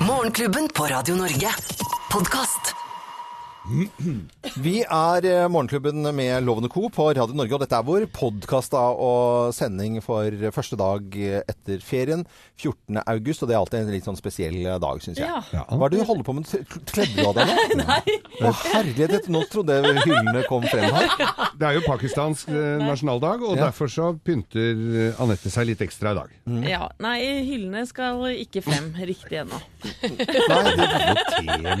Morgenklubben på Radio Norge. Podkast. Vi er eh, Morgenklubben med Lovende Co. på Radio Norge, og dette er vår podkast og sending for første dag etter ferien. 14. august, og det er alltid en litt sånn spesiell dag, syns jeg. Ja. Hva er det du holder på med? Kledde du av deg nå? Nei. Å, herlighet, nå trodde jeg hyllene kom frem her. Det er jo Pakistans eh, nasjonaldag, og Ja. derfor så pynter eh, Anette seg litt ekstra i dag. Ja, Nei, hyllene skal ikke frem riktig ennå. Nei, det,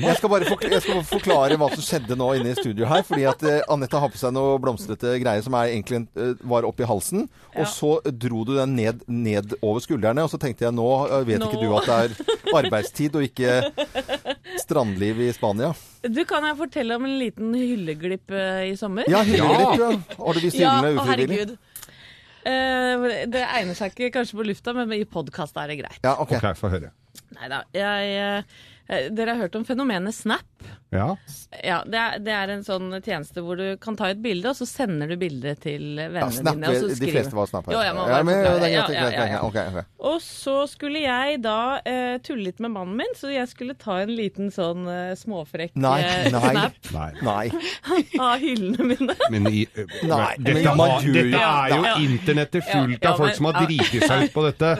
jeg, skal bare forklare, jeg skal bare forklare hva som skjedde nå inne i studio her. Fordi at eh, Anette har på seg noe blomstrete greier som er egentlig en, eh, var oppi halsen. Og så dro du den ned, ned over skuldrene. Og så tenkte jeg nå eh, vet Nå. ikke du at det er arbeidstid og ikke strandliv i Spania. Du, Kan jeg fortelle om en liten hylleglipp i sommer? Ja, hylleglipp. Ja. Har du vist hyllene ja, ufrivillig? herregud. Eh, det egner seg ikke kanskje på lufta, men i podkast er det greit. Ja, ok. Ok, få høre. Nei da. Jeg, eh, dere har hørt om fenomenet Snap? Ja. Ja, det er, det er en sånn tjeneste hvor du kan ta et bilde, og så sender du bildet til Ja, vennene dine. Og så skriver. de fleste var snap her. Jo, jeg må ja, men, forklare. det er Ja, ja, greit, ja, ja. greit. Ok, ok. Og så skulle jeg da uh, tulle litt med mannen min, så jeg skulle ta en liten sånn uh, småfrekk Nei, eh, nei. snap Nei. Nei. av hyllene mine. Men i, uh, Nei, dette, men har- dette er jo Ja. internettet fullt Ja, ja, av folk men- som har driti seg ut på dette.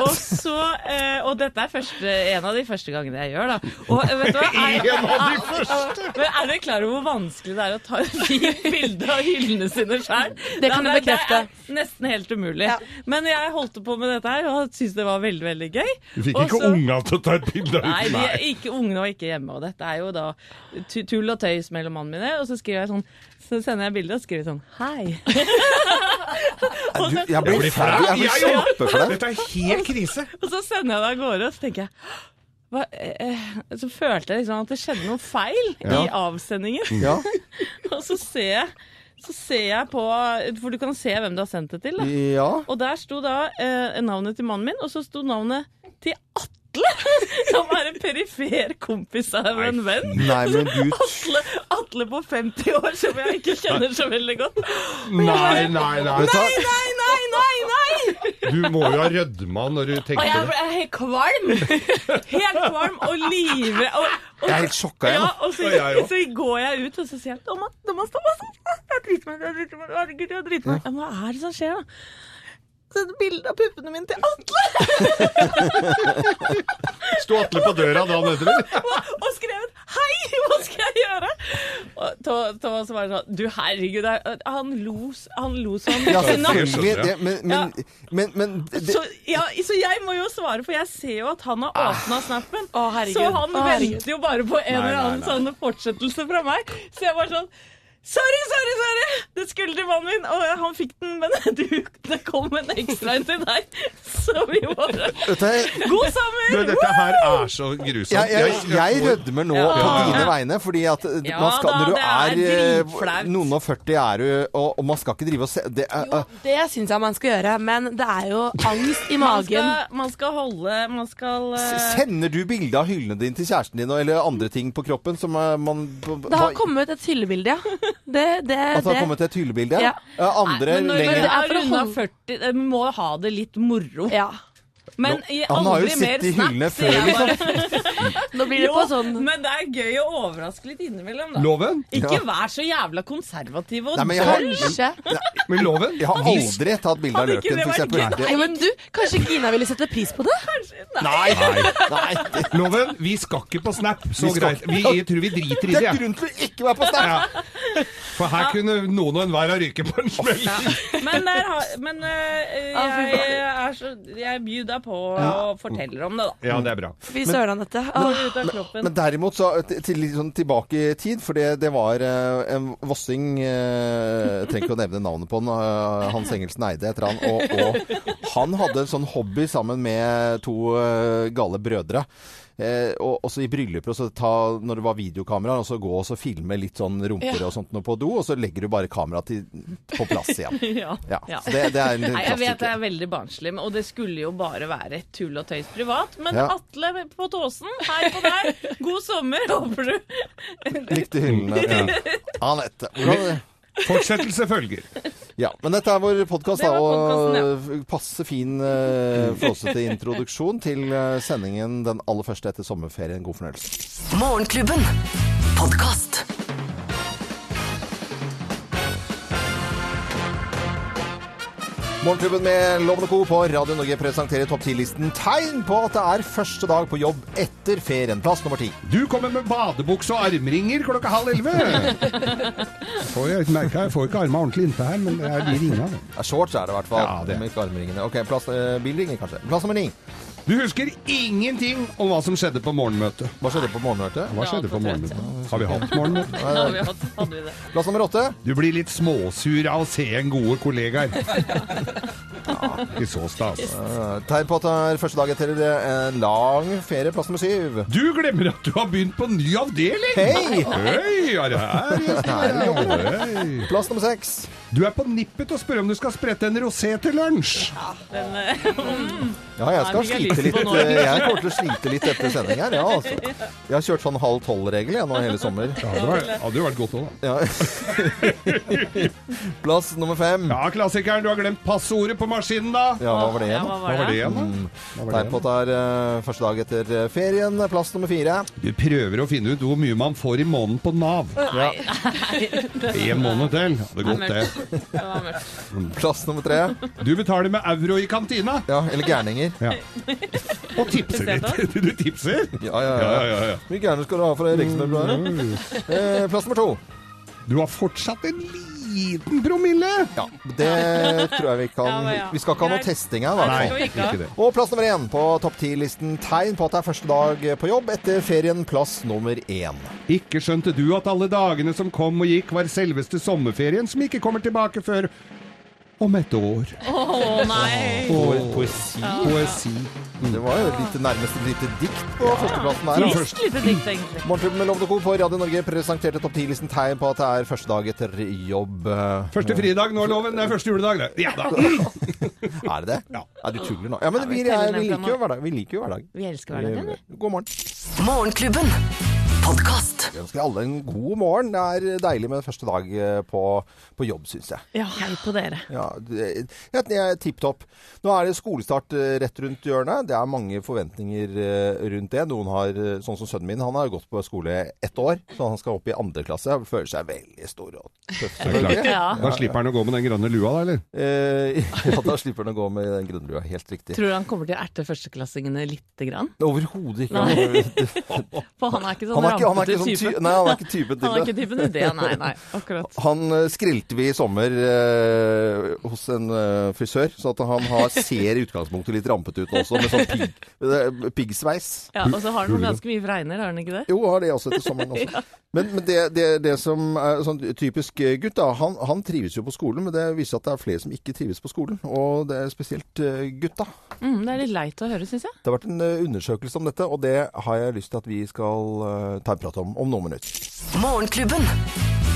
Og så eh, Og dette er første, en av de første gangene jeg gjør, da. Og vet du hva? En av de første! Men er dere klar over hvor vanskelig det er å ta et fint bilde av hyllene sine sjøl? Det kan du bekrefte. Det er nesten helt umulig. Men jeg holdt på med dette her og syntes det var veldig, veldig gøy. Du fikk Og ikke unga til å ta et bilde av Nei, de Nei. er ikke ungene var ikke hjemme, og dette er jo da tull og tøys mellom mannene mine. Og så skriver jeg sånn Så sender jeg bilde og skriver sånn Hei. Du, jeg blir flau. Jeg blir kjempeflau. Dette er helt krise. Og så sender jeg det av gårde, og så tenker jeg hva, eh, Så følte jeg liksom at det skjedde noe feil Ja. i avsendingen. Ja. Og så ser jeg så ser jeg på For du kan se hvem du har sendt det til. Da. ja. Og der sto da eh, navnet til mannen min, og så sto navnet til Atle! Som er en perifer kompis av en venn. Nei, men du Atle, Atle på 50 år, som jeg ikke kjenner så veldig godt. Nei, nei, nei. Nei. Nei, nei, nei! nei! Du må jo ha rødma når du tenker det. jeg er helt kvalm! Helt kvalm og livredd. Og, og, Jeg er helt sjokka, jeg. ja, og så, Og så går jeg ut, og så sier jeg Thomas, Thomas, Thomas, jeg driter meg, meg, herregud, jeg driter meg. Ja, Hva er det som skjer, da? Så et bilde av puppene mine til Atle! Sto Atle på døra da, han møtte deg? og skrevet 'Hei, hva skal jeg gjøre?' Og Thomas var sånn Du, herregud, er- han lo, han lo sånn. Ja, Det, men, men, men, men det, Så, ja, så jeg må jo svare, for jeg ser jo at han har åpna snappen. Å. Så han Å, venter jo bare på en Nei, eller nei, annen nei. sånn fortsettelse fra meg. Så jeg var sånn Sorry, sorry, sorry! Det skulle til mannen min, og han fikk den, men du, det kom en ekstra en til deg. Så vi bare God sommer! Du, dette her er så grusomt. jeg, jeg, jeg rødmer nå Ja. på dine vegne, fordi at eh, Ja man skal, da, når du er, er eh, noen og 40 er du, og, og man skal ikke drive og se det er, Jo, det syns jeg man skal gjøre, men det er jo angst i Man magen. skal, man skal holde Man skal eh, Sender du bilde av hyllene dine til kjæresten din, eller andre ting på kroppen som eh, man Det har kommet et hyllebilde, ja. Det, det, At det har kommet et hyllebilde? Ja. Andre når lenger det er for å holde- 40, Vi må ha det litt moro. Ja. Men i Han har jo sittet i hyllene før, liksom. blir det Jo, på sånn men det er gøy å overraske litt innimellom, da. Loven? Ikke Ja. vær så jævla konservativ og Nei, men jeg har-. Kanskje. Men loven? Jeg har aldri tatt bilde av løken, Nei, men du, kanskje Gina ville sette pris på det? Nei! Nei. nei. Loven, vi skal ikke på Snap. Så Vi greit. Vi, jeg tror vi driter i Det det. er jeg. grunn til å ikke være på Snap! Ja. For her kunne noen og enhver ha ryket på en smell. Men, der har, men eh, jeg, er så, jeg byr deg på og forteller om det, da. Ja, det er bra. Fy søren, dette. Kroppen. Men derimot, så til, sånn tilbake i tid, for det, det var eh, en vossing eh, Jeg trenger ikke å nevne navnet på han. eh, Hans Engelsen Eide heter han. Og, og han hadde en sånn hobby sammen med to eh, gale brødre. Eh, og også i brylluper, og så ta, når det var videokamera, og så gå og så filme litt sånn rumper og sånt på do, og så legger du bare kameraet på plass igjen. Ja. Ja, Ja. det, det er en Nei, jeg vet det er veldig barnslig, og det skulle jo bare være tull og tøys privat. Men Ja. Atle på Tåsen, hei på deg. God sommer, håper du. Likte hyllene. Anette. hvordan- Fortsettelse følger. Ja, men dette er vår podkast, og ja. passe fin, uh, flåsete introduksjon til eh, sendingen den aller første etter sommerferien. God fornøyelse. Morgenklubben. Podkast. Morgenklubben med Loven og Co. på Radio Norge presenterer topp 10-listen tegn på at det er første dag på jobb etter ferien. Plass nummer ti. Du kommer med badebukse og armringer klokka halv elleve. Får jeg merke, jeg får ikke armene ordentlig inntil her, men det er de ringene. Shorts er det i hvert fall. Ja, det. Med ikke armringene. Ok, plass, eh, bilringer kanskje. Plass nummer ni. Du husker ingenting om hva som skjedde på morgenmøtet. Hva skjedde på morgenmøtet? Hva skjedde på morgenmøtet? Har vi hatt morgenmøte? Ja, vi hadde, hadde vi det. Plass nummer åtte. Du blir litt småsur av å se en gode kollegaer. Ikke så stas. Eh, Tegn på at det er første dag etter en lang ferie. Plass nummer syv. Du glemmer at du har begynt på ny avdeling! Hei! Hei, er det her? Hei. Plass nummer seks. Du er på nippet til å spørre om du skal sprette en rosé til lunsj. Den, eh, Ja, jeg skal Nei, slite litt. Jeg kommer til å slite litt etter sending her. Ja, altså. Jeg har kjørt sånn halv tolv-regel jeg nå hele sommer. Ja, Det hadde hadde jo vært godt òg, da. Ja. Plass nummer fem. Ja, klassikeren. Du har glemt passordet på maskinen, da. Ja, hva var det igjen? hva Hva var det igjen, da? Mm. Tegn på at det er eh, første dag etter eh, ferien. Plass nummer fire. Du prøver å finne ut hvor mye man får i måneden på Nav. Ja. En måned til. Hadde gått, det. Det var mørkt. Plass nummer tre. Du betaler med euro i kantina. Ja, eller gærninger. Ja. Og tipser litt. Du tipser? Ja, ja, Ja, ja. ja, ja. Hvor mye gærne skal du ha for det riksmøblet? Eh, plass nummer to. Du har fortsatt en liten promille. Ja, det tror jeg vi kan Ja, ja. Vi skal ikke ha noe testing her, i hvert Nei, fall. Og plass nummer én på topp ti-listen. Tegn på at det er første dag på jobb etter ferien. Plass nummer én. Ikke skjønte du at alle dagene som kom og gikk, var selveste sommerferien som ikke kommer tilbake før om et år. Å nei! Poesi. Poesi. Det var jo litt nærmest et lite dikt på førsteplassen her. Ja. altså. først- Lite dikt, egentlig. Morgenklubben med Lovende Co. på Radio Norge presenterte topp 10-listen tegn på at det er første dag etter jobb. Eh, Første fridag nå, Loven. Det er første juledag, det. Ja da. Er det det? Ja. Er du tuller nå? Ja, men Ja, vi, vi er, vi liker jo hverdag. Vi liker jo hverdag. Vi elsker hverdagen, vi. God morgen. Morgenklubben. Podkast. Jeg ønsker alle en god morgen. Det er deilig med første dag eh, på, på jobb, syns jeg. Ja, hei på dere. Ja, det, jeg, er tipp topp. Nå er det skolestart eh, rett rundt hjørnet. Det er mange forventninger eh, rundt det. Noen har, sånn som sønnen min, han har gått på skole ett år, så han skal opp i andre klasse. Han føler seg veldig stor og tøff. Ja. Da slipper han å gå med den grønne lua, da, eller? Eh, ja, da slipper han å gå med den grønne lua. Helt riktig. Tror du han kommer til å erte førsteklassingene lite grann? Overhodet ikke. For han er ikke sånn er ikke, han er ikke sånn ty nei, han er ikke typen til Han er ikke typen til det, nei, nei. Akkurat. Han skrilte vi i sommer eh, hos en eh, frisør, så at han har, ser i utgangspunktet litt rampete ut også, med sånn eh, piggsveis. Ja, og så har han ganske mye fregner, har han ikke det? Jo, har det også etter sommeren også. Men, men det, det, det som er sånn typisk eh, gutt, da, han, han trives jo på skolen, men det viser at det er flere som ikke trives på skolen. Og det er spesielt eh, gutta. Mm, det er litt leit å høre, syns jeg. Det har vært en eh, undersøkelse om dette, og det har jeg lyst til at vi skal eh, ta en prat om om noen minutter. Morgenklubben.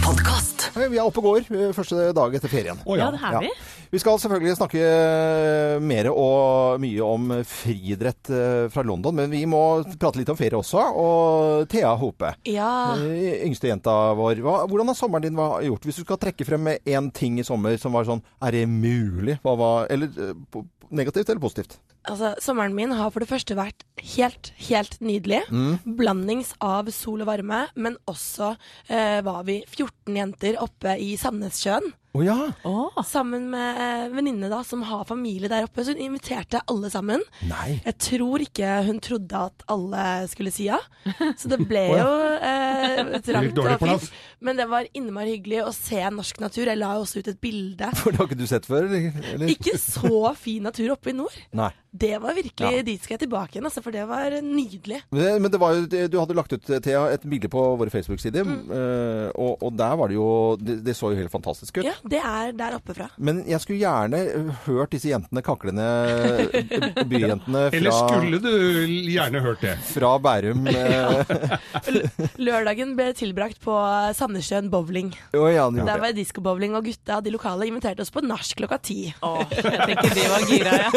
Podcast. Vi er oppe og går eh, første dag etter ferien. Oh, Ja, det er vi. Vi skal selvfølgelig snakke eh, mer og mye om friidrett eh, fra London, men vi må prate litt om ferie også. Og Thea Hope, Ja. yngste jenta vår, hva, hvordan har sommeren din gjort? Hvis du skal trekke frem med én ting i sommer som var sånn Er det mulig? Hva var Eller negativt eller positivt? Altså, sommeren min har for det første vært helt, helt nydelig. Mm. Blandings av sol og varme, men også eh, var vi 14 jenter oppe i Sandnessjøen. Å ja! oh. Sammen med eh, venninne da, som har familie der oppe. Så hun inviterte alle sammen. Nei. Jeg tror ikke hun trodde at alle skulle si ja. Så det ble jo eh, trangt og fint. Men det var innmari hyggelig å se norsk natur. Jeg la jo også ut et bilde. For det har ikke du sett før? Eller? eller? Ikke så fin natur oppe i nord. Nei. Det var virkelig Ja. Dit skal jeg tilbake igjen, altså, for det var nydelig. Men det, men det var jo, du hadde lagt ut, Thea, et bilde på våre Facebook-sider, mm. og, og der var det jo det, det så jo helt fantastisk ut. Ja, det er der oppe fra. Men jeg skulle gjerne eh, hørt disse jentene, kaklende byjentene fra Eller skulle du gjerne hørt det? fra Bærum. eh, lørdagen ble tilbrakt på Sandnessjøen bowling. Oh, ja, Der var det diskobowling, og gutta de lokale inviterte oss på nach klokka ti. Åh, jeg tenker de var gira, ja.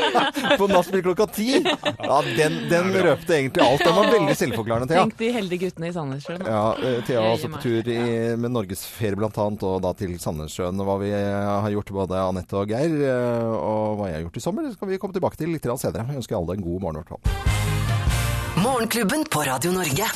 På nachspiel klokka ti. Ja, den, den røpte egentlig alt. Den var veldig selvforklarende, Thea. Tenk de heldige guttene i Sandnessjøen. Ja, eh, Thea var også på tur i, med Norgesferie blant annet, og da til Sandnessjøen. Hva vi har gjort, både Anette og Geir, eh, og hva jeg har gjort i sommer, det skal vi komme tilbake til litt senere. Jeg ønsker alle en god morgen. i hvert fall. Morgenklubben på Radio Norge.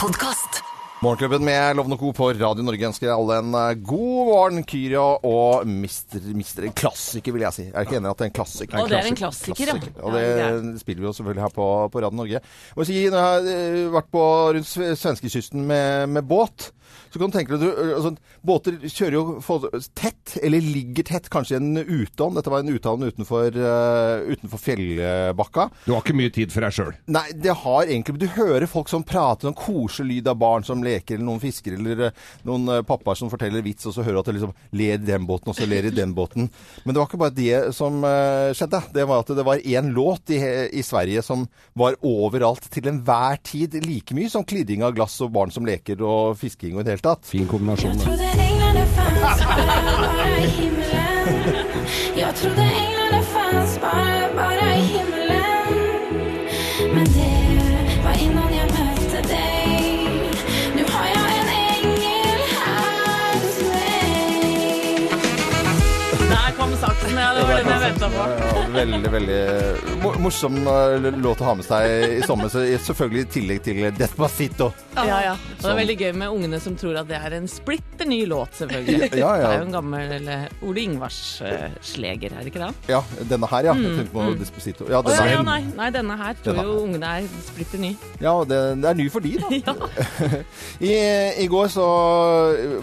Podkast. Morgenklubben med Lovende Co. på Radio Norge ønsker alle en eh, god morgen. Kyria og Mister, Mister En klassiker, vil jeg si. Jeg er ikke enig i at det er en klassiker. Å, det er en klassiker, ja. Og Ja, det spiller vi jo selvfølgelig her på, på Radio Norge. Og si, når jeg har eh, vært på rundt sve- svenskekysten med, med båt, så kan du tenke deg at altså, Båter kjører jo tett, eller ligger tett, kanskje i en utehavn. Dette var en utehavn utenfor, uh, utenfor fjellbakka. Du har ikke mye tid for deg sjøl. Nei, det har egentlig Du hører folk som prater, sånn koselig lyd av barn som leker, eller noen fisker eller eh, noen eh, pappaer som forteller vits, og så hører du at det liksom ler i den båten, og så ler i den båten. Men det var ikke bare det som eh, skjedde. Det var at det var én låt i, i Sverige som var overalt til enhver tid like mye som klirring av glass og barn som leker og fisking og i det hele tatt. Fin kombinasjon. Jeg trodde englene bara, bara i himmelen. Jeg trodde englene fantes bara, venta på. Ja, veldig, veldig morsom eh, låt å ha med seg i sommer. Så selvfølgelig i tillegg til Despacito. Ja, ja. Og det er veldig gøy med ungene som tror at det er en splitter ny låt, selvfølgelig. Ja, ja. Det er jo en gammel eller, Ole Ingvars-sleger, er det ikke det? Ja, denne her, ja. Jeg tenkte på Despacito. Ja, ja, denne ja, her. nei, nei, denne her tror Denne jo ungene er splitter ny. Ja, det, det er ny for de, da. I, I går så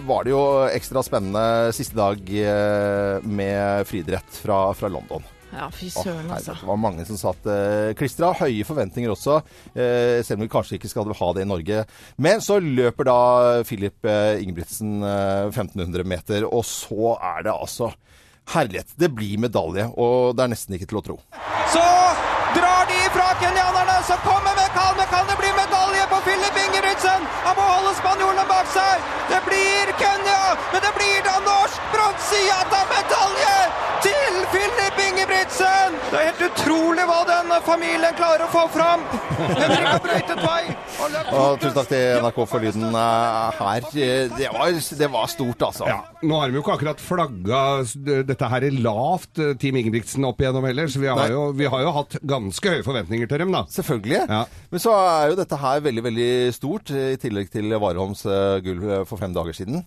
var det jo ekstra spennende siste dag eh, med friidrett fra, fra London. Ja, fy søren, altså. det var mange som satt eh, klistra. Høye forventninger også, eh, selv om vi kanskje ikke skal ha det i Norge. Men så løper da Filip eh, Ingebrigtsen eh, 1500 meter, og så er det altså Herlighet. Det blir medalje, og det er nesten ikke til å tro. Så drar de fra kenyanerne, som kommer med Kalme. Kan det bli medalje på Filip Ingebrigtsen? Han må holde spanjolene bak seg. Det blir Kenya, men det blir da norsk bronsejatta-medalje til Filip Ingebrigtsen! Det er helt utrolig hva denne familien klarer å få fram. Henrik har brøytet vei. og Og tusen takk til NRK for lyden eh, her. Eh, Det var, det var stort, altså. Ja, Nå har vi jo ikke akkurat flagga dette her er lavt, eh, Team Ingebrigtsen opp igjennom heller, så vi har, jo, vi har jo hatt ganske høye forventninger til dem, da. Selvfølgelig. Ja. Men så er jo dette her veldig, veldig stort, i tillegg til Warholms gull for fem dager siden.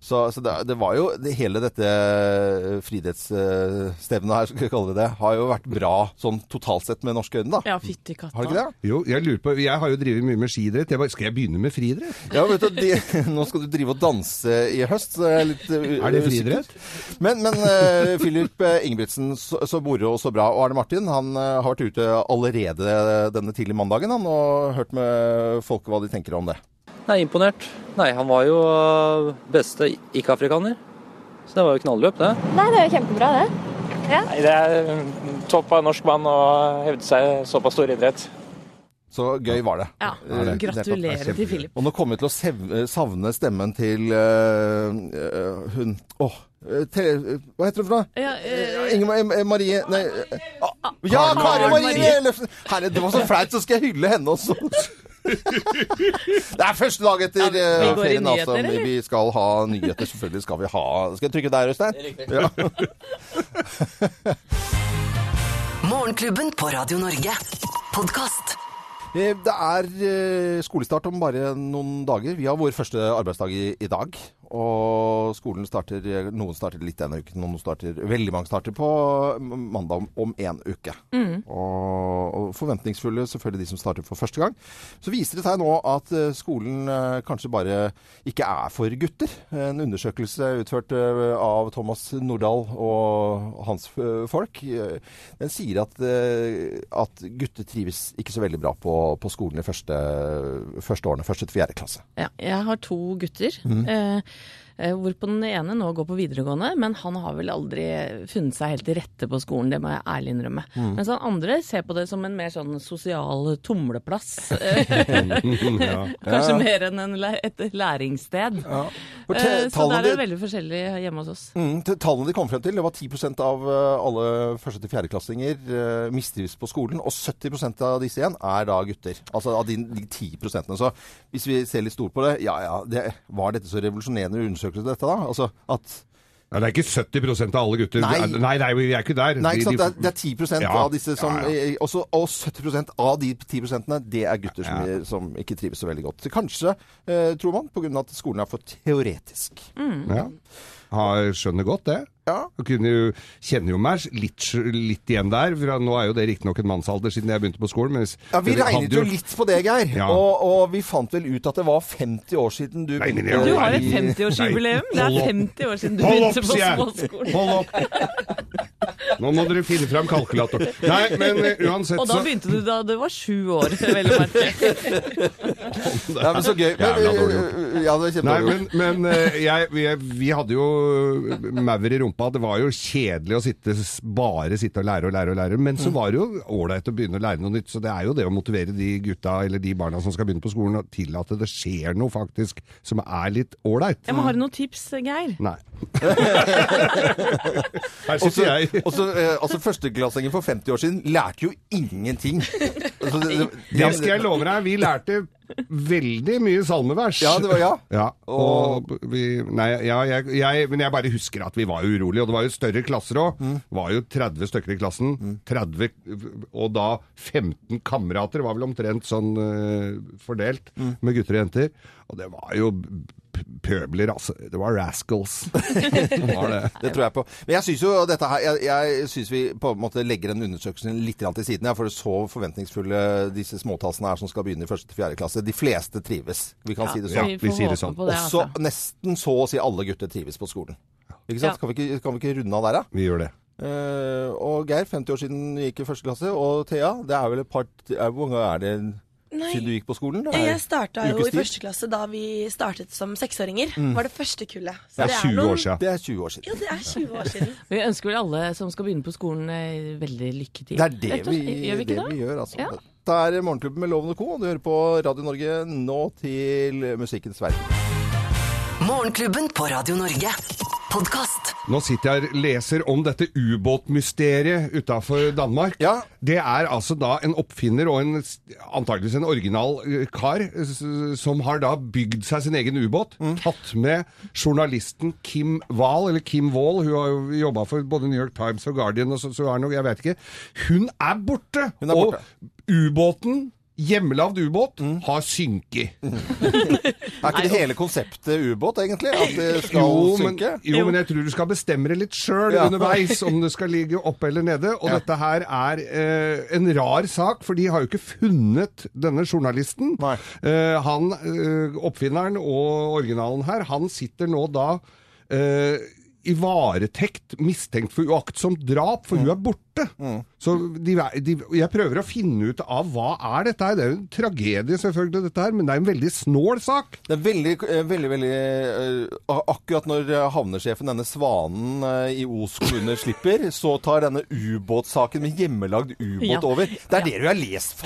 Så, så det, det var jo det, Hele dette eh, her, skal vi kalle det det, har jo vært bra sånn totalt sett med norske øyne, da. Ja, fytti katta. Har du ikke det? Jo, jeg lurer på, jeg har jo drevet mye med skiidrett. Jeg bare, skal jeg begynne med friidrett? Ja, vet du, de, Nå skal du drive og danse i høst. Så jeg er, litt, uh, Er det friidrett? Men, men uh, Filip eh, Ingebrigtsen, så, så moro og så bra. Og Arne Martin han uh, har vært ute allerede denne tidlige mandagen han, og hørt med folket hva de tenker om det. Nei, imponert. Nei, han var jo øh, beste ikke-afrikaner. Så det var jo knallløp, det. Nei, det er jo kjempebra, det. Nei, Det er mm, topp av norsk mann å hevde seg såpass stor idrett. Så gøy var det. Ja, gratulerer til Filip. Og nå kommer vi til å savne stemmen til eh, hun Åh, Oh. te- hva heter hun for noe? Ja, uh... Inge Marie Nei Ja, Kari Marie! Ellefsen! Herre, det var så flaut, så skal jeg hylle henne også. Det er første dag etter Ja, vi eh, ferien, altså. nyheter, eller? Vi skal ha nyheter. Selvfølgelig skal vi ha Skal jeg trykke der, Øystein? Ja. Morgenklubben på Radio Norge. Podkast. Eh, Det er eh, skolestart om bare noen dager. Vi har vår første arbeidsdag i, i dag. Og skolen starter Noen starter litt denne uken, noen starter Veldig mange starter på mandag om, om en uke. Og, og forventningsfulle selvfølgelig de som starter for første gang. Så viser det seg nå at eh, skolen eh, kanskje bare ikke er for gutter. En undersøkelse utført eh, av Thomas Nordahl og hans folk, den sier at, at gutter trives ikke så veldig bra på, på skolen i første, første årene, første til fjerde klasse. Ja, jeg har to gutter. Eh, Eh, Hvorpå den ene nå går på videregående, men han har vel aldri funnet seg helt til rette på skolen, det må jeg ærlig innrømme. Mm. Mens han andre ser på det som en mer sånn sosial tumleplass. Eh, Ja. Kanskje Ja. mer enn en, et læringssted. Ja. Eh, Så der er det veldig forskjellig hjemme hos oss. Mm, tallene de kom frem til, det var 10 av eh, alle første- til fjerdeklassinger mistrives på skolen. Og 70% av disse igjen er da gutter. Altså av de, de 10% Så hvis vi ser litt stort på det, ja ja, det, var dette så revolusjonerende undersøkelse, dette da? Altså at Ja, det er ikke 70% av alle gutter. Nei. nei, nei, vi er ikke der. Nei, ikke sant? Det er, det er 10 Ja. av disse som Ja, ja. eh, også, Og 70% av de 10 det er gutter som, som ikke trives så veldig godt. Kanskje, eh, tror man, pga. at skolen er for teoretisk. Ja. Har, skjønner godt det. Ja. Jeg kunne jo, kjenner jo meg litt, litt igjen der. For nå er jo det riktignok en mannsalder siden jeg begynte på skolen. Men Ja, Vi regnet jo litt på det, Geir. Ja. Og, og vi fant vel ut at det var 50 år siden du Nei, nei, nei, det Du har jo et 50-årsjubileum. Det er 50 år siden du begynte på småskolen. Hold opp! Nå må dere finne fram kalkulatoren. Nei, men uansett så Og da begynte du da du var sju år, vel å merke. Ja, men så gøy. Men, Jævla dårlig gjort. ja, det er Nei, kjempedårlig. men, men eh, jeg, vi, vi hadde jo maur i rumpa. Det var jo kjedelig å sitte, bare sitte og lære og lære og lære. Men så var det jo ålreit å begynne å lære noe nytt. Så det er jo det å motivere de gutta eller de barna som skal begynne på skolen, og til at det skjer noe faktisk som er litt ålreit. Jeg må ha noen tips, Geir. Nei. Her sitter jeg. Eh, altså Førsteklassingen for 50 år siden lærte jo ingenting. Altså, det, Det skal jeg love deg. Vi lærte veldig mye salmevers. Ja, det var ja. Ja, og vi, nei, ja, jeg, jeg, men jeg bare husker at vi var urolige, og det var jo større klasser òg. Mm. Det var jo 30 stykker i klassen. 30, og da 15 kamerater, var vel omtrent sånn uh, fordelt, Mm. med gutter og jenter. Og det var jo pøbler, altså. Det var rascals. det var det. Det tror jeg på. Men jeg syns jo dette her Jeg, jeg syns vi på en måte legger den undersøkelsen litt til siden. Ja, for så forventningsfulle disse småtassene er som skal begynne i første til fjerde klasse. De fleste trives. Vi kan si det sånn. Ja, vi sier det sånn. det, Også altså. nesten så å si alle gutter trives på skolen. Ikke sant? Ja. Kan, vi ikke, kan vi ikke runde av der, da? Vi gjør det. Uh, og Geir, 50 år siden du gikk i første klasse. Og Thea, det er vel et par er, Hvor mange er det Nei. siden du gikk på skolen? Er Jeg starta jo i første klasse da vi startet som seksåringer. Var det første kullet. Så Det er 20 år siden. Det er 20 år siden. Ja, det er 20 år siden. Vi ønsker vel alle som skal begynne på skolen, eh, veldig lykke til. Det er det vi. Gjør vi det vi gjør, altså. Ja. Det er Morgenklubben med Loven og Co. Du hører på Radio Norge nå til musikkens verden. Morgenklubben på Radio Norge. Podkast. Nå sitter jeg og leser om dette ubåtmysteriet utafor Danmark. Ja. Det er altså da en oppfinner og en, antageligvis en original eh, kar som har da bygd seg sin egen ubåt. Mm. Tatt med journalisten Kim Wahl, eller Kim Wahl. Hun har jo jobba for både New York Times og Guardian og så, så er noe, jeg vet ikke. Hun er borte! Hun er borte. Og ubåten Hjemmelagd ubåt har synket. Er ikke det hele konseptet ubåt, egentlig? At det skal Jo men, synke? jo, men jeg tror du skal bestemme det litt sjøl Ja. underveis, om det skal ligge oppe eller nede. Og Ja. dette her er eh, en rar sak, for de har jo ikke funnet denne journalisten. Nei. Eh, han, eh, oppfinneren og originalen her, han sitter nå da eh, i varetekt mistenkt for uaktsomt drap, for hun er borte. Så de, de, jeg prøver å finne ut av hva er dette her. Det er jo en tragedie selvfølgelig, dette her, men det er en veldig snål sak. Det er veldig, eh, veldig, veldig eh, Akkurat når eh, havnesjefen, denne svanen i Os kommune, slipper, så tar denne ubåtsaken med hjemmelagd ubåt Ja. over. Det er det du har lest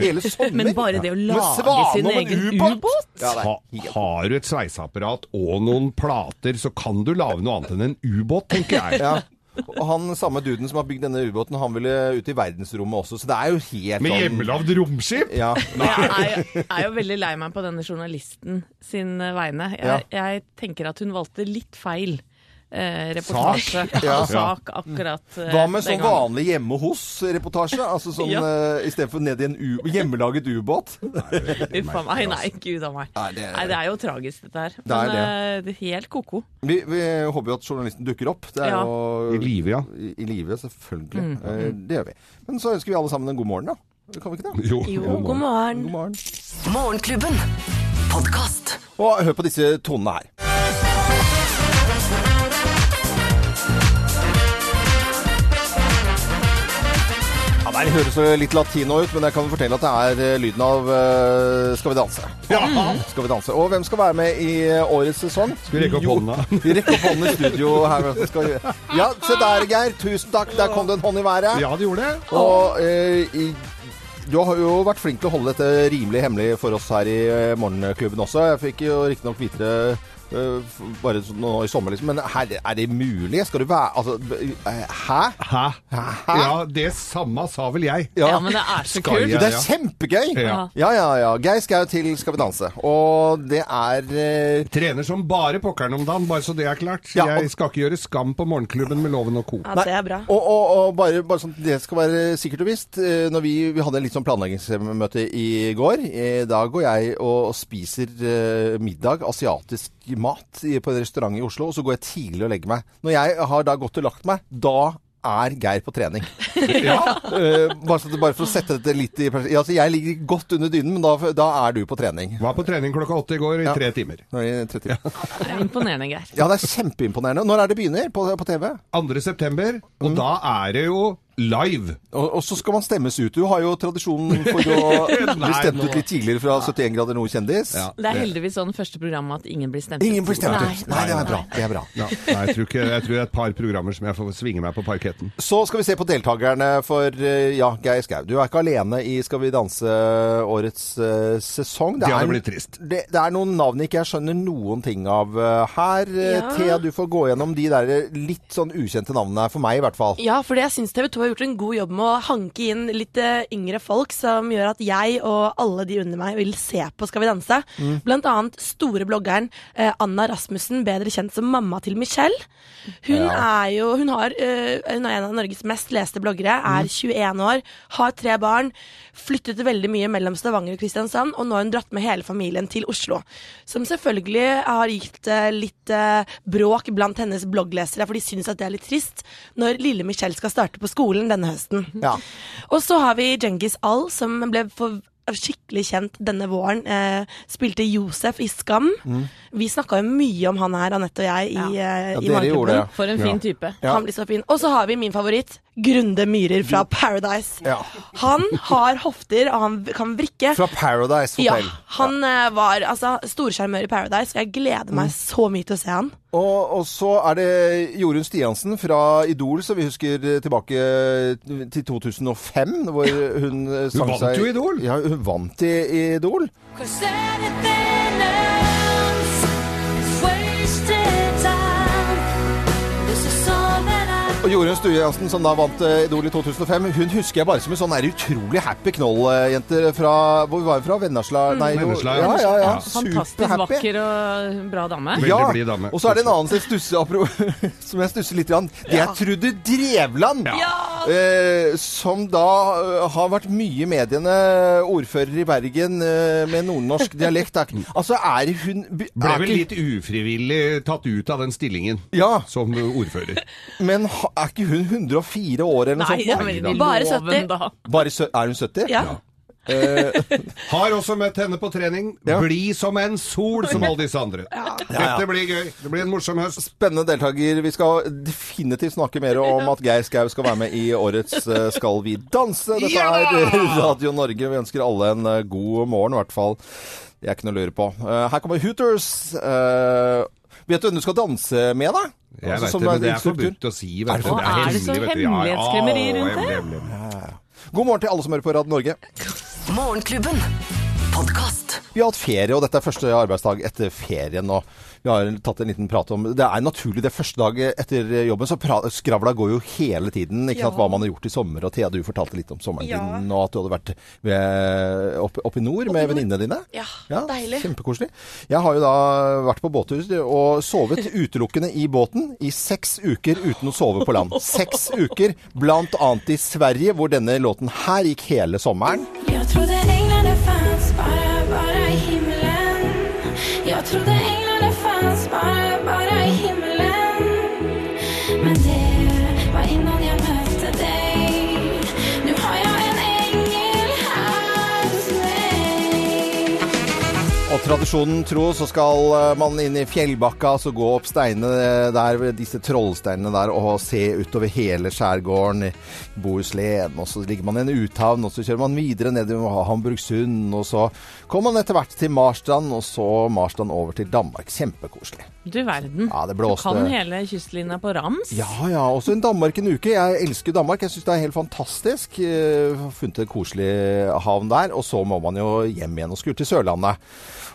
hele sommer. Men bare det å lage sin egen ubåt? ubåt? Ja, Ha, har du et sveiseapparat og noen plater, så kan du lage noe annet enn en ubåt, tenker jeg. Og han samme duden som har bygd denne ubåten, han ville ut i verdensrommet også, så det er jo helt Med sånn- hjemmelagd romskip? Ja. Jeg er, jo- er jo veldig lei meg på denne journalisten sin vegne. vegne. Ja. Jeg, jeg tenker at hun valgte litt feil eh, reportasje Ja. sak akkurat eh, Hva med sånn gangen. vanlig hjemme hos-reportasje? Altså sånn Ja. eh, istedenfor ned i en u hjemmelaget ubåt? Uff a meg, nei, gud a meg. Nei, det- Nei, det er jo tragisk dette her. Det er Men eh, det er helt ko-ko. Vi, vi håper jo at journalisten dukker opp. Det er Ja. jo I live, ja. I, i live, selvfølgelig. Mm. Eh, det gjør vi. Men så ønsker vi alle sammen en god morgen, da. Kan vi ikke det? Jo. Jo, god morgen. God morgen. Morgenklubben. Podcast. Og hør på disse tonene her. Det høres jo litt latino ut, men jeg kan fortelle at det er eh, lyden av uh, Skal vi danse. Ja! Skal vi danse. Og hvem skal være med i eh, årets sesong? Skal vi rekke opp hånden hånda? Vi rekker opp hånden i studio her. Ja, se der, Geir. Tusen takk. Der kom det en hånd i været. Ja, det gjorde det. Og uh, i, du har jo vært flink til å holde dette rimelig hemmelig for oss her i Morgenklubben også. Jeg fikk jo riktignok vite det bare sånn nå i sommer, liksom. Men her, er det mulig? Skal du være Altså, eh, hæ? Hæ? Ja, det samme sa vel jeg. Ja, men det er så Skal kult. jeg- Det er kjempegøy! Ja. Ja, ja, ja. Geir Skau til Skal vi danse. Og det er eh, Trener som bare pokkeren om dagen, bare så det er klart. Ja, og- Jeg skal ikke gjøre skam på Morgenklubben med Loven og co. Ja, det er bra. Og, og, og bare, bare sånn det skal være sikkert og visst. eh, Når vi, vi hadde litt sånn planleggingsmøte i går. da går jeg og spiser eh, middag, asiatisk mat, på en restaurant i Oslo. Og så går jeg tidlig og legger meg. Når jeg har da gått og lagt meg, da er Geir på trening. Ja. bare, bare for å sette dette litt i ja, altså, Jeg ligger godt under dynen, men da, da er du på trening. Var på trening klokka åtte i går i Ja. tre timer. Nå tre det 30. Det er imponerende, Geir. Ja, det er kjempeimponerende. Når er det begynner på, på TV? 2. september, og Mm. da er det jo live. Og, og så skal man stemmes ut. Du har jo tradisjonen for å bli stemt ut litt tidligere fra 71 grader nord kjendis. Ja. Det er heldigvis sånn første program at ingen blir stemt ut. Ingen blir stemt Nei, ut. Nei, det er bra. Det er bra. Ja, nei, jeg, tror ikke, jeg tror det er et par programmer som jeg får svinge meg på parketten. Så skal vi se på deltakerne for eh, ja, Geir Skau. Du er ikke alene i Skal vi danse årets uh, sesong. Det hadde blitt trist. Det, det er noen navn ikke jeg skjønner noen ting av eh, her. Ja. Thea, du får gå gjennom de der litt sånn ukjente navnene, for meg i hvert fall. Ja, fordi jeg syns TV 2 har gjort en god jobb med å hanke inn litt eh, yngre folk, som gjør at jeg og alle de under meg vil se på Skal vi danse. Blant annet store bloggeren eh, Anna Rasmussen, bedre kjent som mamma til Michelle. Hun er jo hun, har, eh, hun er en av Norges mest leste bloggere, er 21 år, har tre barn, flyttet veldig mye mellom Stavanger og Kristiansand, og nå har hun dratt med hele familien til Oslo. Som selvfølgelig har gitt eh, litt eh, bråk blant hennes blogglesere, for de syns at det er litt trist når lille Michelle skal starte på skolen denne høsten. Ja. Og så har vi Djengis Al, som ble for skikkelig kjent denne våren. Eh, spilte Josef i Skam. Vi snakka jo mye om han her, Anette og jeg, i, Ja. eh, Ja, i det. For en fin type. Ja. Han blir så fin. Og så har vi min favoritt, Grunde Myhrer fra Paradise. Ja. Han har hofter, og han kan vrikke. Fra Paradise Ja, han eh, var altså storsjarmør i Paradise, og jeg gleder meg Mm. så mye til å se han. Og, og så er det Jorunn Stiansen fra Idol, som vi husker tilbake til 2005, hvor hun sang seg Hun vant jo Idol. Ja, hun vant i Idol. Cause Og Jorunn Stiansen, som da vant eh, Idol i 2005, hun husker jeg bare som en sånn der utrolig happy knoll-jente fra Hvor var hun fra? Vennesla? Nei, jo- Vennesla, ja. ja. Ja. Fantastisk vakker og bra dame. Veldig Ja, blid dame. og så er det en annen som jeg stusser, som jeg stusser litt. grann. Det er Trude Drevland. Eh, som da eh, har vært mye i mediene. Ordfører i Bergen eh, med nordnorsk dialekt. Er, altså, er hun Ble er vel litt ufrivillig tatt ut av den stillingen Ja, som ordfører. men ha- er ikke hun 104 år eller noe Nei, sånt? Nei, men Bare 70. da. Bare er hun 70? Ja. Har også møtt henne på trening. Ja. Bli som en sol, som alle disse andre. Dette blir gøy. Det blir en morsom høst. Spennende deltaker. Vi skal definitivt snakke mer om at Geir Skau skal være med i årets eh, Skal vi danse. Dette Ja! er Radio Norge. Vi ønsker alle en eh, god morgen, i hvert fall. Det er ikke noe å lure på. Eh, Her kommer Hooters. Vet du hvem du skal danse med, da? Jeg Altså, vet det, men det er forbudt å si. Er det, det er, er det så hemmelig. Ja, ja. hemmelighetskremmeri rundt det? God morgen til alle som hører på Radio Norge. Morgenklubben. Podcast. Vi har hatt ferie, og dette er første arbeidsdag etter ferien. og Vi har tatt en liten prat om Det er naturlig det første dag etter jobben, så skravla går jo hele tiden. ikke sant, Hva man har gjort i sommer. Og Thea, du fortalte litt om sommeren Ja. din, og at du hadde vært ved, opp, oppe i nord med venninnene dine. Ja, deilig. Kjempekoselig. Jeg har jo da vært på båttur og sovet utelukkende i båten i seks uker uten å sove på land. Seks uker, blant annet i Sverige, hvor denne låten her gikk hele sommeren. Jeg trodde englene fanns bare, bare i himmelen. Jeg trodde tradisjonen tro så skal eh, man inn i fjellbakka, så gå opp steinene der, disse trollsteinene der, og se utover hele skjærgården i Bohuslän, og så ligger man i en uthavn, og så kjører man videre ned i Hamburgsund, og så kommer man etter hvert til Marstrand, og så Marstrand over til Danmark. Kjempekoselig. Du verden. Ja, det du kan hele kystlinja på rams. Ja, ja. Også en Danmark en uke. Jeg elsker Danmark. Jeg syns det er helt fantastisk. Eh, Funnet en koselig havn der. Og så må man jo hjem igjen og skure til Sørlandet.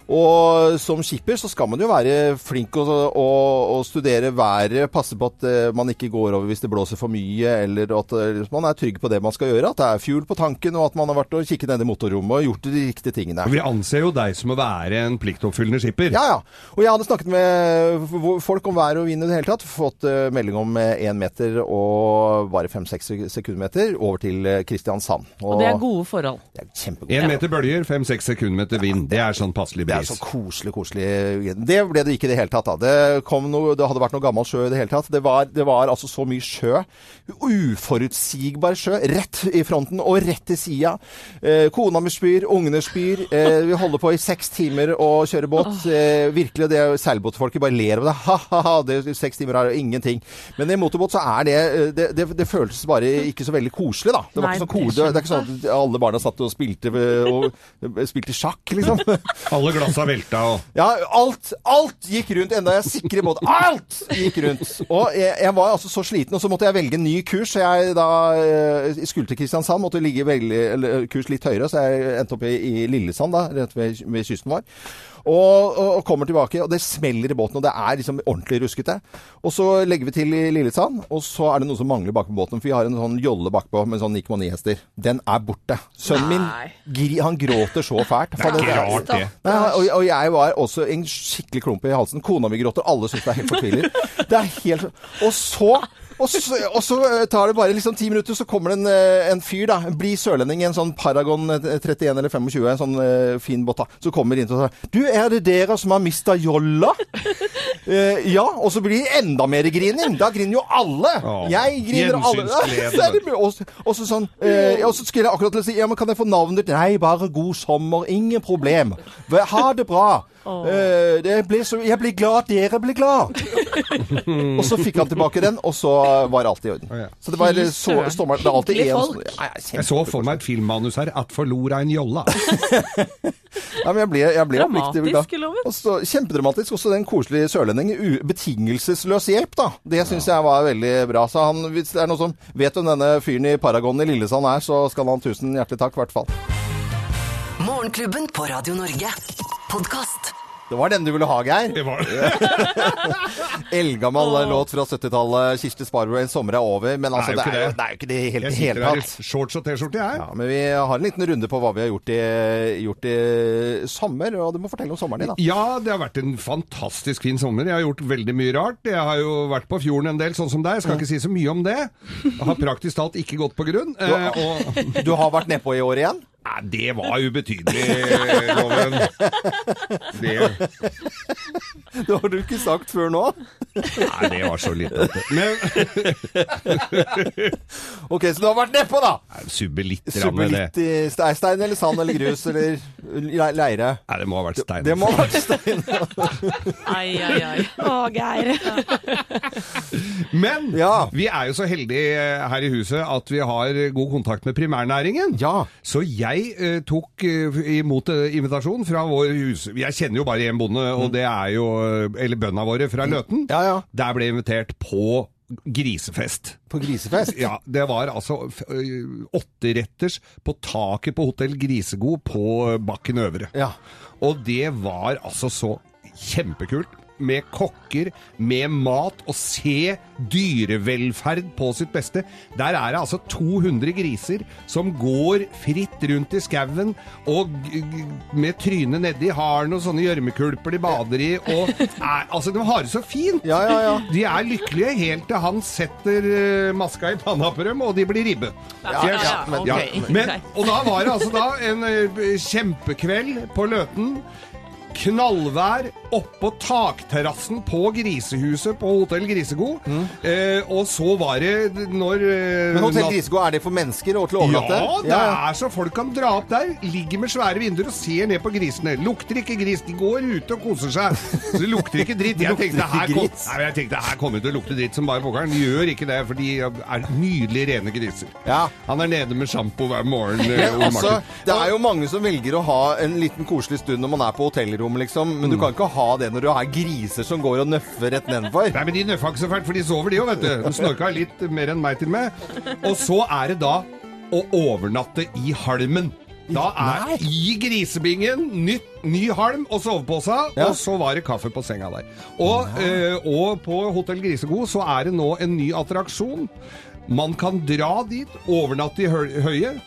Og som skipper så skal man jo være flink og, og, og studere været, passe på at eh, man ikke går over hvis det blåser for mye, eller at eh, man er trygg på det man skal gjøre. At det er fuel på tanken, og at man har vært og kikket ned i motorrommet og gjort de riktige tingene. Vi anser jo deg som å være en pliktoppfyllende skipper. Ja, ja. Og jeg hadde snakket med folk om vær og vind i det hele tatt. Fått eh, melding om én meter og bare fem-seks sekundmeter over til Kristiansand. Og det er gode forhold. det er kjempegod. Én meter bølger, fem-seks sekundmeter vind. Det er sånn passelig Det er så koselig, koselig. Det ble det ikke i det hele tatt. da. Det, kom noe, det hadde vært noe gammel sjø i det hele tatt. Det var, det var altså så mye sjø. Uforutsigbar sjø. Rett i fronten og rett til sida. Eh, kona mi spyr, ungene spyr. Eh, vi holder på i seks timer å kjøre båt. Eh, virkelig, det er seilbåtfolket bare ler av det. Ha-ha-ha, det- seks timer er jo ingenting. Men i motorbåt så er det eh, Det, det, det føltes bare ikke så veldig koselig, da. Det var Nei, ikke så det kode. Det er ikke sånn at alle barna satt og spilte, eh, og spilte sjakk, liksom. Alle glassa velta og Ja, alt, alt gikk rundt, enda jeg sikrer mot. Alt gikk rundt! Og jeg, jeg var altså så sliten, og så måtte jeg velge en ny kurs. Så jeg da jeg skulle til Kristiansand, måtte ligge veldig, eller, kurs litt høyere, så jeg endte opp i, i Lillesand, da, rett ved, ved kysten vår. Og, og, og kommer tilbake, og det smeller i båten, og det er liksom ordentlig ruskete. Og så legger vi til i Lillesand, og så er det noe som mangler bak på båten. For vi har en sånn jolle bakpå med sånn 9,9 hester. Den er borte. Sønnen min, Nei. gri, han gråter så fælt. Det er For ikke rart, det. Nei, og, og jeg var også en skikkelig klump i halsen. Kona mi gråter, alle syns det er helt fortvilet. Det er helt Og så og så, og så eh, tar det bare liksom ti minutter, så kommer det en, eh, en fyr, da. En blid sørlending i en sånn Paragon eh, 31 eller 25, en sånn uh, fin båt. Så kommer inn og sier Du, er det dere som har mista jolla? uh, ja. Og så blir det enda mer grining. Da griner jo alle. Oh. jeg griner, alle. og, så- sånn uh, Og så skulle jeg akkurat til å si Ja, men kan jeg få navnet ditt? Nei, bare god sommer. Ingen problem. Ha det bra. Eh, det ble så, jeg blir glad at dere blir glad. og så fikk han tilbake den, og så var alt i orden. Oh, ja. Så det var så, søren. det alltid en som- Ja, Jeg så for meg et filmmanus her. 'At forlora en jolla'. Ja, men jeg ble, jeg ble Dramatisk, glad. Loven. Og Kjempedramatisk. Også den koselige sørlendingen. Betingelsesløs hjelp, da. Det syns jeg var veldig bra. Så han, hvis det er noen som vet om denne fyren i Paragon i Lillesand er, så skal han tusen hjertelig takk, i hvert fall. Morgenklubben på Radio Norge. Podkast. Det var den du ville ha, Geir. Det var Eldgammel låt fra 70-tallet. Kirsti Sparrow, 'En sommer er over'. Men altså, Det det er jo ikke det. det er jo ikke det helt Jeg i tatt. shorts og T-skjorte, jeg. Ja, men vi har en liten runde på hva vi har gjort i, gjort i sommer, og du må fortelle om sommeren din, da. Ja, det har vært en fantastisk fin sommer. Jeg har gjort veldig mye rart. Jeg har jo vært på fjorden en del, sånn som deg. Jeg skal ikke si så mye om det. Jeg har praktisk talt ikke gått på grunn. Eh, og Du har vært nedpå i år igjen? Nei, det var ubetydelig, Loven. Det, Det har du ikke sagt før nå. nei, det var så lite. Men Ok, så du har vært nedpå, da! subbe litt grann med det. litt i ste- stein eller sand eller grus eller le- leire. Nei, det må ha vært stein. Det må ha vært stein. Ai, ai, ai. Å, Geir. Men Ja. vi er jo så heldige eh, her i huset at vi har god kontakt med primærnæringen. Ja. Så jeg eh, tok eh, imot invitasjonen invitasjon fra vår hus... Jeg kjenner jo bare én bonde, og det er jo eh, Eller bøndene våre fra Løten. Ja, ja. Der ble jeg invitert på grisefest. På grisefest? Ja, det var altså åtteretters på taket på Hotell Grisegod på Bakken Øvre. Ja. Og det var altså så kjempekult. Med kokker, med mat, og se dyrevelferd på sitt beste. Der er det altså 200 griser som går fritt rundt i skauen og med trynet nedi har noen sånne gjørmekulper de bader i. Og er, altså, de har det så fint! Ja, ja, ja. De er lykkelige helt til han setter eh, maska i panna på dem, og de blir ribbe. Ja, Helt- ja, men- ok, Men, og da var det altså da en eh, kjempekveld på Løten. Knallvær oppå takterrassen på grisehuset på Hotell Grisego. Eh, og så var det når eh, Men Hotell Grisego, er det for mennesker og til å overnatte? Ja, det er så folk kan dra opp der, ligger med svære vinduer og ser ned på grisene. Lukter ikke gris, de går ute og koser seg. Så det lukter ikke dritt. Jeg tenkte her, kom, nei, jeg tenkte her kommer det til å lukte dritt som bare pokkeren. Gjør ikke det, for de er nydelig rene griser. Ja. Han er nede med sjampo hver morgen. eh, Men altså, det er jo mange som velger å ha en liten koselig stund når man er på hotellrommet, liksom. Men du Mm. kan ikke ha det når du har griser som går og nøffer rett nedenfor. Nei, men de nøffa ikke så fælt, for de sover de òg, vet du. De snorka litt mer enn meg til og med. Og så er det da å overnatte i halmen. Da er i grisebingen nytt, ny halm og sovepose, Ja. og så var det kaffe på senga der. Og, øh, og på Hotell Grisegod så er det nå en ny attraksjon. Man kan dra dit, overnatte i hø høyet,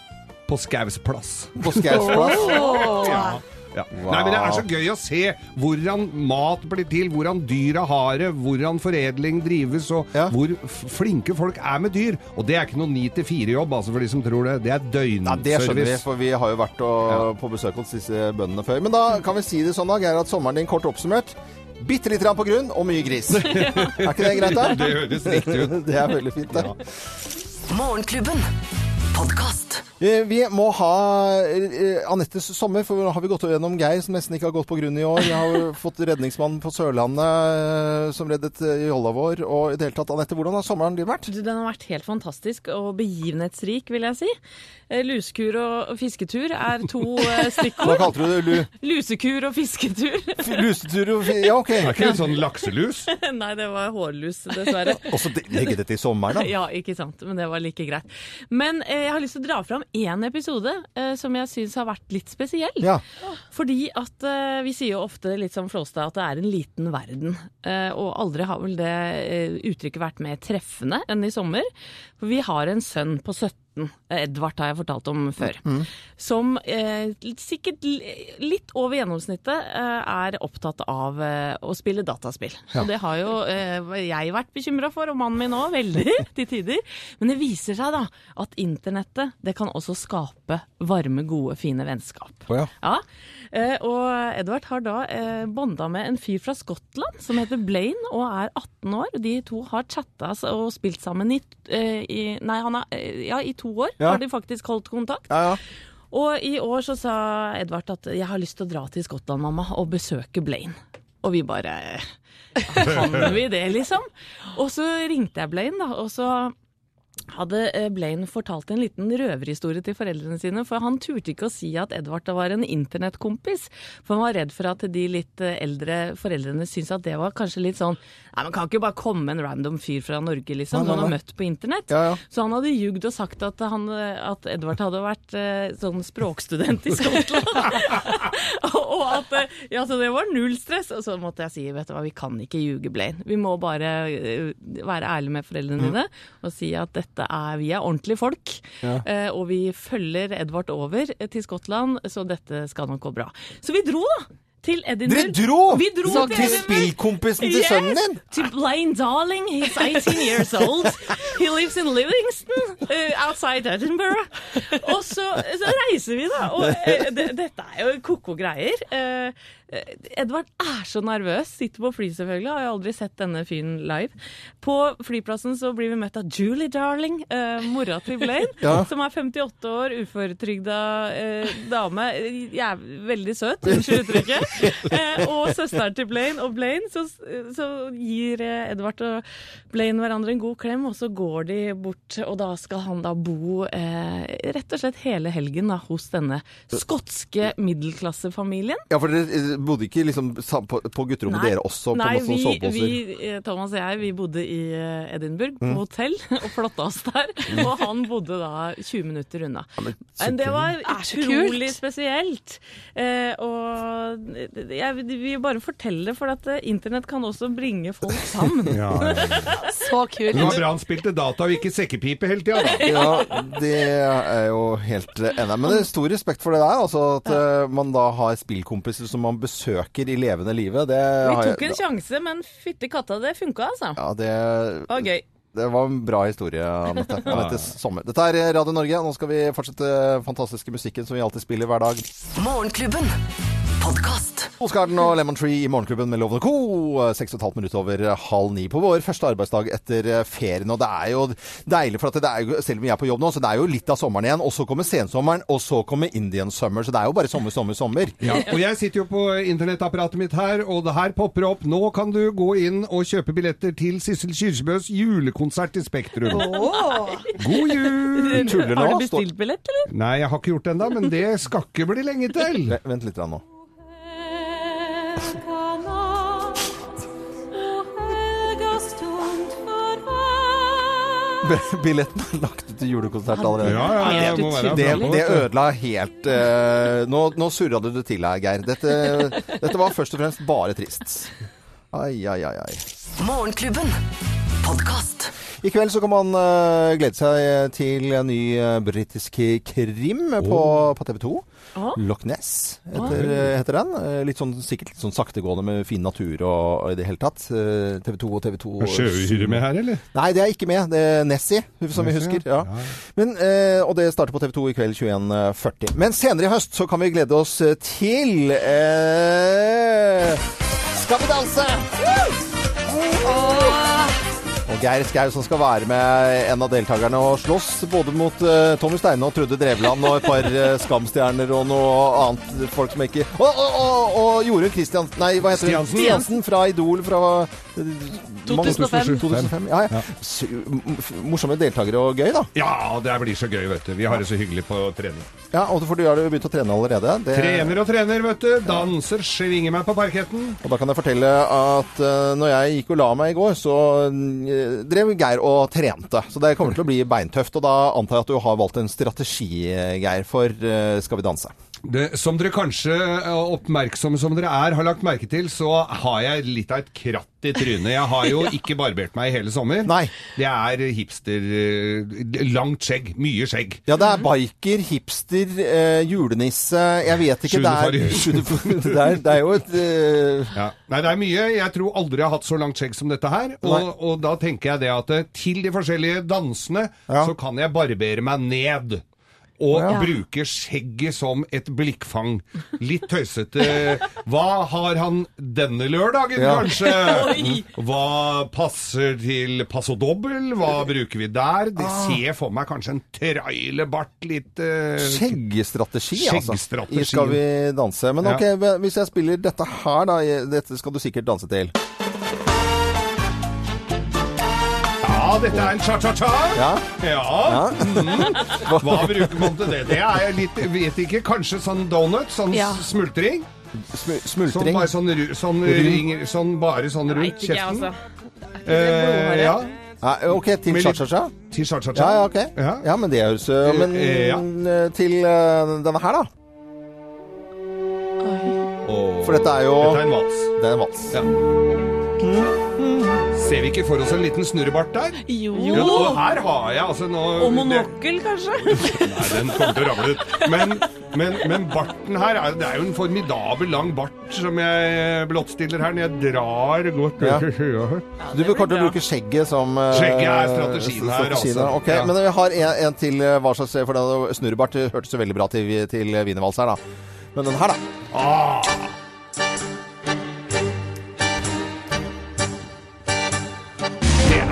på Skaus plass. På Skaus plass. Ja. Ja. Nei, men Det er så gøy å se hvordan mat blir til, hvordan dyra har det, hvordan foredling drives, og Ja. hvor flinke folk er med dyr. Og det er ikke noe 9-4-jobb, altså for de som tror det. Det er Ja, det skjønner vi, for vi har jo vært og, på besøk hos disse bøndene før. Men da kan vi si det sånn, da, Geir, at sommeren din kort oppsummert Bitte litt grann på grunn og mye gris. er ikke det greit, da? Det høres riktig ut. Det er veldig fint, det. Morgenklubben. Podkast. Eh, Vi må ha eh, Anettes sommer, for nå har vi gått gjennom Geir, som nesten ikke har gått på grunn i år. Vi har fått redningsmannen på Sørlandet eh, som reddet jolla vår. Og i det hele tatt, Anette, hvordan har sommeren din vært? Den har vært helt fantastisk og begivenhetsrik, vil jeg si. Lusekur og fisketur er to stykker. Hva kalte du det? Lu Lusekur og fisketur. f- lusetur og fisketur, Ja, OK. Er ikke det en sånn lakselus? Nei, det var hårlus, dessverre. Og så legge det til sommeren, da. Ja, ikke sant. Men det var like greit. Men jeg har lyst til å dra fram én episode eh, som jeg syns har vært litt spesiell. Ja. Fordi at eh, vi sier jo ofte litt som Flåstad at det er en liten verden. Eh, og aldri har vel det eh, uttrykket vært mer treffende enn i sommer. For vi har en sønn på 17. Edvard har jeg fortalt om før. Som eh, sikkert litt over gjennomsnittet eh, er opptatt av eh, å spille dataspill. Og det har jo eh, jeg vært bekymra for, og mannen min òg, veldig til tider. Men det viser seg da at internettet det kan også skape varme, gode, fine vennskap. Å ja. Ja, eh, og Edvard har da eh, bonda med en fyr fra Skottland som heter Blaine og er 18 år. De to har chatta og spilt sammen i, eh, i Nei, han er, eh, ja, i to år Ja. har de faktisk holdt kontakt. Ja, ja. Og i år så sa Edvard at 'jeg har lyst til å dra til Skottland, mamma, og besøke Blaine'. Og vi bare Kan vi det, liksom? Og så ringte jeg Blaine, da, og så hadde eh, Blaine fortalt en liten røverhistorie til foreldrene sine, for han turte ikke å si at Edvard var en internettkompis. For han var redd for at de litt eh, eldre foreldrene syntes at det var kanskje litt sånn Nei, man kan ikke bare komme en random fyr fra Norge, liksom, som han har møtt på internett. Ja, ja. Så han hadde ljugd og sagt at, han, at Edvard hadde vært eh, sånn språkstudent i Skottland. og, at ja, så det var null stress. Og så måtte jeg si vet du hva, vi kan ikke ljuge, Blaine. Vi må bare være ærlige med foreldrene dine og si at dette er, vi er ordentlige folk. Eh, og vi følger Edvard over eh, til Skottland, så dette skal nok gå bra. Så vi dro, da. Til Edinburgh. Dere dro! Vi dro Så til til spillkompisen til sønnen din! To Blaine Darling. He's 18 years old. He lives in Livingston, uh, outside Edinburgh. Og så, så reiser vi, da. Og uh, dette er jo ko-ko greier. Eh, Edvard er så nervøs. Sitter på fly, selvfølgelig. Har jo aldri sett denne fyren live. På flyplassen så blir vi møtt av Julie Darling, eh, mora til Blaine. Ja. Som er 58 år, uføretrygda eh, dame. Jeg veldig søt, unnskyld uttrykket. Eh, og søsteren til Blaine. Og Blaine, så, så gir eh, Edvard og Blaine hverandre en god klem, og så går de bort, og da skal han da bo eh, rett og slett hele helgen da, hos denne skotske middelklassefamilien. Ja, for det, eh, bodde ikke liksom på, på gutterommet Nei. dere også, på Nei, noen sånne vi, vi, eh, Thomas og jeg, vi bodde i eh, Edinburgh på Mm. hotell og flotta oss der. Og han bodde da 20 minutter unna. men Men det var utrolig spesielt. Eh, og jeg vil bare fortelle det, for at eh, internett kan også bringe folk sammen. Ja, ja. Så kult. Det var bra han spilte data og ikke sekkepipe hele tida, da. Ja, det er jo helt enig. Men det er stor respekt for det der. Altså at man da har spillkompiser som man besøker i levende livet. Det Vi tok en sjanse, men fytti katta, det funka, altså. Ja, det, Det var gøy. det var en bra historie, Anette. Anettes sommer. Dette er Radio Norge. Nå skal vi fortsette fantastiske musikken som vi alltid spiller hver dag. Morgenklubben. Podkast. Oscarden og Lemon Tree i Morgenklubben med Lovende Co. Seks og et halvt minutt over halv ni på vår første arbeidsdag etter eh, ferien. Og det er jo deilig, for at det er jo, selv om vi er på jobb nå, så det er jo litt av sommeren igjen. Og så kommer sensommeren, og så kommer Indian Summer. Så det er jo bare sommer, sommer, sommer. Ja, og jeg sitter jo på internettapparatet mitt her, og det her popper opp. Nå kan du gå inn og kjøpe billetter til Sissel Kyrkjebøs julekonsert i Spektrum. God jul! Tuller nå. Har du bestilt billett, eller? Nei, jeg har ikke gjort det ennå, men det skal ikke bli lenge til. Vent litt da nå. Billetten er lagt ut til julekonsert allerede. Ja, ja, være Det, det ødela helt uh, Nå, nå surra du det til her, Geir. Dette, dette var først og fremst bare trist. Ai, ai, ai, ai. Morgenklubben. Podcast. I kveld så kan man uh, glede seg til en ny uh, britisk krim på, på TV 2. Å. Loch Ness heter, eh, heter den. Eh, litt sånn, sikkert litt sånn saktegående med fin natur og, og i det hele tatt. Eh, TV 2 og TV 2 Er sjøuhyre med her, eller? Nei, det er ikke med. Det er Nessie, som vi husker. ja. Men, eh, og det starter på TV 2 i kveld 21.40. Men senere i høst så kan vi glede oss til eh, Skal vi danse! Og Geir Skau som skal være med en av deltakerne og slåss både mot uh, Tommy Steine og Trude Drevland og et par uh, Skamstjerner og noe annet folk som ikke Og, og, og, og Jorunn Christian... Nei, hva heter hun? Stiansen. Fra Idol fra uh, 2005. 2005. Ja, ja. Morsomme deltakere og gøy, da. Ja, det blir så gøy, vet du. Vi har det så hyggelig på trening. Ja, og for du har jo begynt å trene allerede. Det, Trener og trener, vet du. Danser, svinger meg på parketten. Og da kan jeg fortelle at uh, når jeg gikk og la meg i går, så eh, drev Geir og trente. Så det kommer til å bli beintøft. Og da antar jeg at du har valgt en strategi, Geir, for eh, Skal vi danse. Det, som dere kanskje, eh, oppmerksomme som dere er, har lagt merke til, så har jeg litt av et kratt i trynet. Jeg har jo ikke barbert meg i hele sommer. Nei. Det er hipster eh, Langt skjegg. Mye skjegg. Ja, det er biker, hipster, eh, julenisse Jeg vet ikke. Det er, det er, det er jo et eh, Ja. Nei, det er mye. Jeg tror aldri jeg har hatt så langt skjegg som dette her. Og, og da tenker jeg det at eh, til de forskjellige dansene Ja. så kan jeg barbere meg ned. Og Ja. bruke skjegget som et blikkfang. Litt tøysete. Hva har han denne lørdagen, Ja. kanskje? Hva passer til passo dobbel? Hva bruker vi der? Det Ah. ser for meg kanskje en trailerbart, litt uh... Skjeggstrategi, altså. Skjeggestrategi. I Skal vi danse. Men ok, hvis jeg spiller dette her, da. Dette skal du sikkert danse til. Dette er en cha-cha-cha. Ja. Ja. Mm. Hva bruker man til det? Det er jeg litt Vet ikke. Kanskje sånn donut? Sånn Ja. smultring? Sm Sånn smultring. bare sånn, ru- sånn, ring, sånn bare sånn rundt Veit ikke, jeg, kjeften? altså. Eh, ja. Ja, ok, til Med litt- cha-cha-cha? Til cha-cha-cha. Ja, ja, ok. Ja. Ja, men det høres øh, Men Eh, ja. øh, til øh, denne her, da. For dette er jo Dette er en vals. Det er en vals. Ja. Ser vi ikke for oss en liten snurrebart der? Jo. Ja, og her har jeg altså nå Og monokkel, kanskje? Nei, den kommer til å ramle ut. Men, men, men barten her er, det er jo en formidabel lang bart som jeg blottstiller her når jeg drar godt Ja. ja. Du bør å bruke skjegget som øh, Skjegget er strategien her, strategien, altså. Ok, Ja. Men vi har en, en til øh, hva slags For snurrebart hørtes jo veldig bra til, til wienervals her, da. Men den her, da. Ah.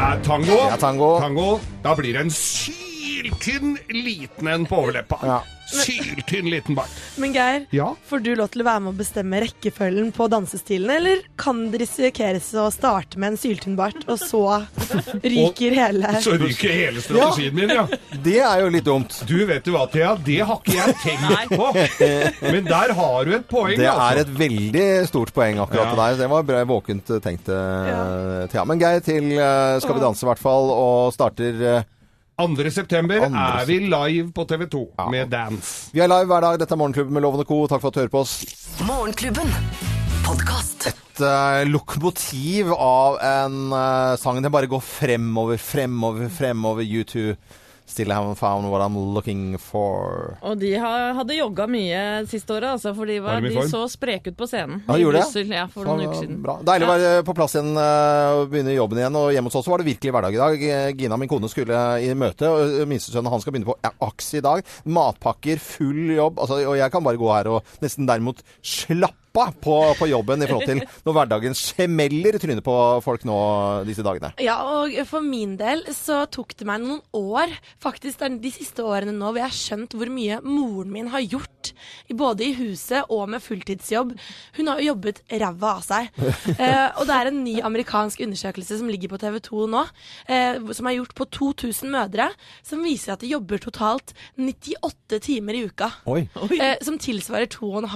Er tango. Er tango. Tango. Da blir det en syltynn liten en på overleppa. Ja. Syltynn liten bart. Men Geir, Ja. får du lov til å være med å bestemme rekkefølgen på dansestilene, eller kan det risikeres å starte med en syltynnbart, og så ryker hele Så ryker hele strategien min, ja. Det er jo litt dumt. Du, vet du hva, Thea? Det har ikke jeg tenkt på. Men der har du et poeng, Det altså. er et veldig stort poeng, akkurat Ja. det der. Det var bra våkent tenkt, eh, Thea. Men Geir, til øh, Skal vi danse, i hvert fall, og starter øh, 2. september 2. er vi live på TV 2 med Dance. Vi er live hver dag. Dette er Morgenklubben med Lovende og Co. Takk for at du hører på oss. Morgenklubben. Podcast. Et uh, lokomotiv av en uh, sang. Den bare går fremover, fremover, fremover. U2. Still haven't found what I'm looking for. Og de har, hadde jogga mye siste året, altså, for de, var, de i de så spreke ut på scenen Ja, i gjorde det? Brussel ja, for noen uker siden. Bra. Deilig å være på plass igjen eh, og begynne jobben igjen. Og hjemme hos oss var det virkelig hverdag i dag. Eh, Gina, min kone, skulle i møte. og Minstesønnen han skal begynne på AKS i dag. Matpakker, full jobb. Altså, og jeg kan bare gå her og nesten derimot slappe pappa på, på jobben i forhold til når hverdagen smeller i trynet på folk nå disse dagene. Ja, og for min del så tok det meg noen år, faktisk de siste årene nå, hvor jeg har skjønt hvor mye moren min har gjort, både i huset og med fulltidsjobb. Hun har jo jobbet ræva av seg. Eh, og det er en ny amerikansk undersøkelse som ligger på TV 2 nå, eh, som er gjort på 2000 mødre, som viser at de jobber totalt 98 timer i uka. Oi. Eh, som tilsvarer to og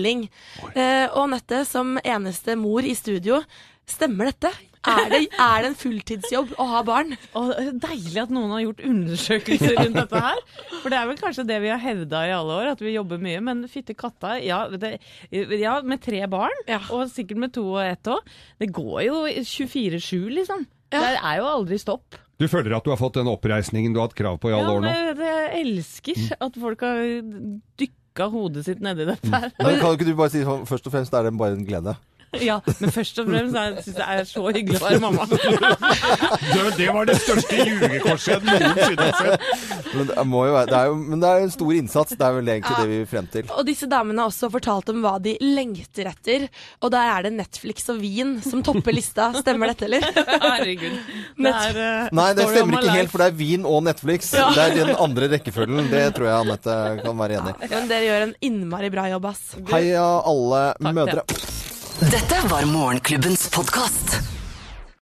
fulltidsstilling. Eh, og Anette, som eneste mor i studio, stemmer dette? Er det, er det en fulltidsjobb å ha barn? Og deilig at noen har gjort undersøkelser rundt dette her. For det er vel kanskje det vi har hevda i alle år, at vi jobber mye. Men fytte katta, ja, det, ja med tre barn, Ja. og sikkert med to og ett òg. Det går jo 24-7, liksom. Ja. Det er jo aldri stopp. Du føler at du har fått den oppreisningen du har hatt krav på i alle Ja, år nå? men jeg, elsker at folk har dykka hodet sitt nedi dette her. Men kan ikke du bare si sånn, først og fremst er det bare en glede? Ja, men først og fremst er- synes det er så hyggelig å være mamma. Det, det var det største ljugekorset jeg noensinne har sett. Men det, jo være, det er jo men det er en stor innsats, det er vel egentlig det vi vil frem til. Og disse damene har også fortalt om hva de lengter etter. Og der er det Netflix og vin som topper lista. Stemmer dette, eller? Herregud. Det er, uh, Nei, det stemmer ikke helt, for det er vin og Netflix. Det er den andre rekkefølgen. Det tror jeg Anette kan være enig i. Men dere gjør en innmari bra jobb, ass. Heia alle Takk, mødre. Dette var Morgenklubbens podkast.